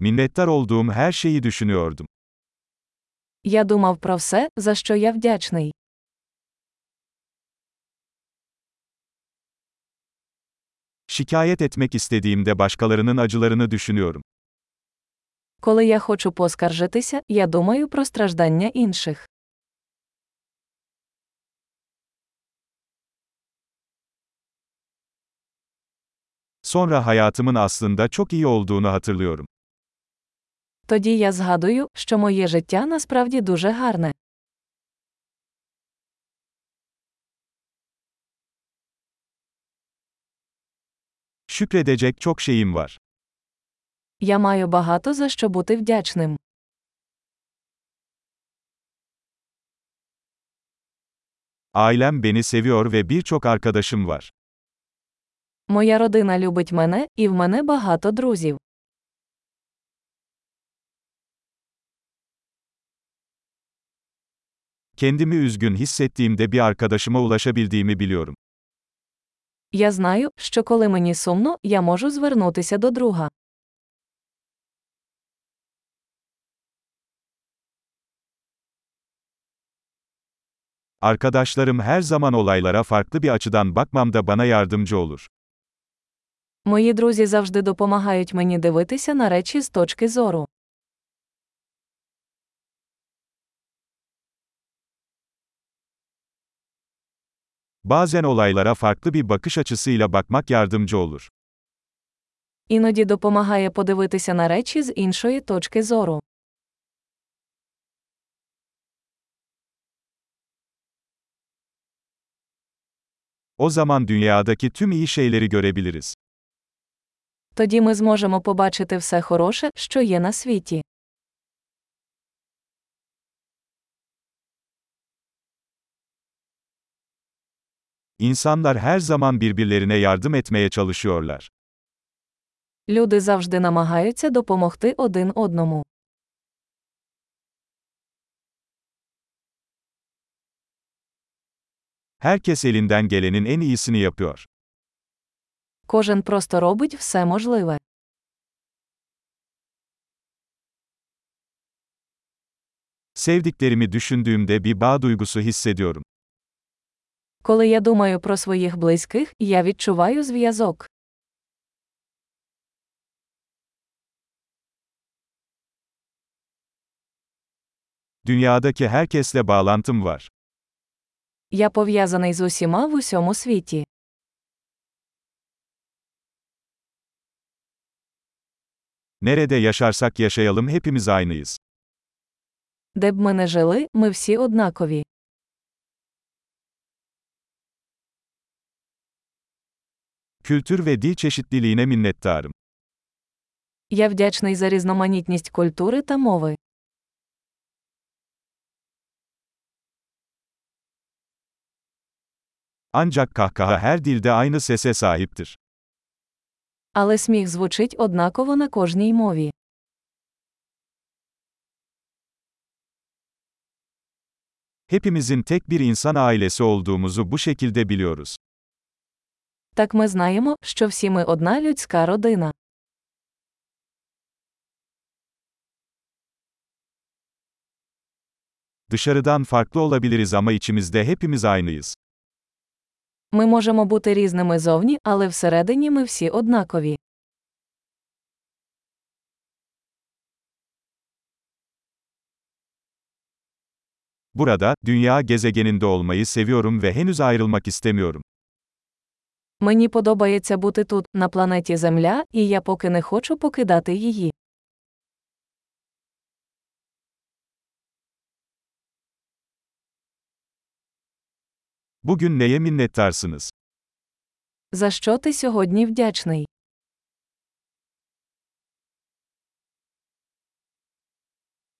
Minnettar olduğum her şeyi düşünüyordum. Я думав про все, за що я вдячний. Şikayet etmek istediğimde başkalarının acılarını düşünüyorum. Коли я хочу поскаржитися, я думаю про страждання інших. Sonra hayatımın aslında çok iyi olduğunu hatırlıyorum. Тоді я згадую, що моє життя насправді дуже гарне. Şükredecek çok şeyim var. Я маю багато за що бути вдячним. Ailem beni seviyor ve birçok arkadaşım var. Моя родина любить мене, і в мене багато друзів. Kendimi üzgün hissettiğimde bir arkadaşıma ulaşabildiğimi biliyorum. Я знаю, що коли мені сумно, я можу звернутися до друга. Arkadaşlarım her zaman olaylara farklı bir açıdan bakmamda bana yardımcı olur. Мої друзі завжди допомагають мені дивитися на речі з точки зору. Bazen olaylara farklı bir bakış açısıyla bakmak yardımcı olur. Іноді допомагає подивитися на речі з іншої точки зору. O zaman dünyadaki tüm iyi şeyleri görebiliriz. Тоді ми зможемо побачити все хороше, що є на світі. İnsanlar her zaman birbirlerine yardım etmeye çalışıyorlar. Люди завжди намагаються допомогти один одному. Herkes elinden gelenin en iyisini yapıyor. Кожен просто робить все можливе. Sevdiklerimi düşündüğümde bir bağ duygusu hissediyorum. Коли я думаю про своїх близьких, я відчуваю зв'язок. Dünyadaki herkesle bağlantım var. Я пов'язаний з усіма в усьому світі. Nerede yaşarsak yaşayalım hepimiz aynıyız. Де б ми не жили, ми всі однакові. Kültür ve dil çeşitliliğine minnettarım. Я вдячний за різноманітність культури та мови. Ancak kahkaha her dilde aynı sese sahiptir. Але сміх звучить однаково на кожній мові. Hepimizin tek bir insan ailesi olduğumuzu bu şekilde biliyoruz. Так ми знаємо, що всі ми одна людська родина. Dışarıdan farklı olabiliriz ama içimizde hepimiz aynıyız. Ми можемо бути різними зовні, але всередині ми всі однакові. Burada, dünya gezegeninde olmayı seviyorum ve henüz ayrılmak istemiyorum. Мені подобається бути тут, на планеті Земля, і я поки не хочу покидати її. Bugün neye minnettarsınız? За що ти сьогодні вдячний?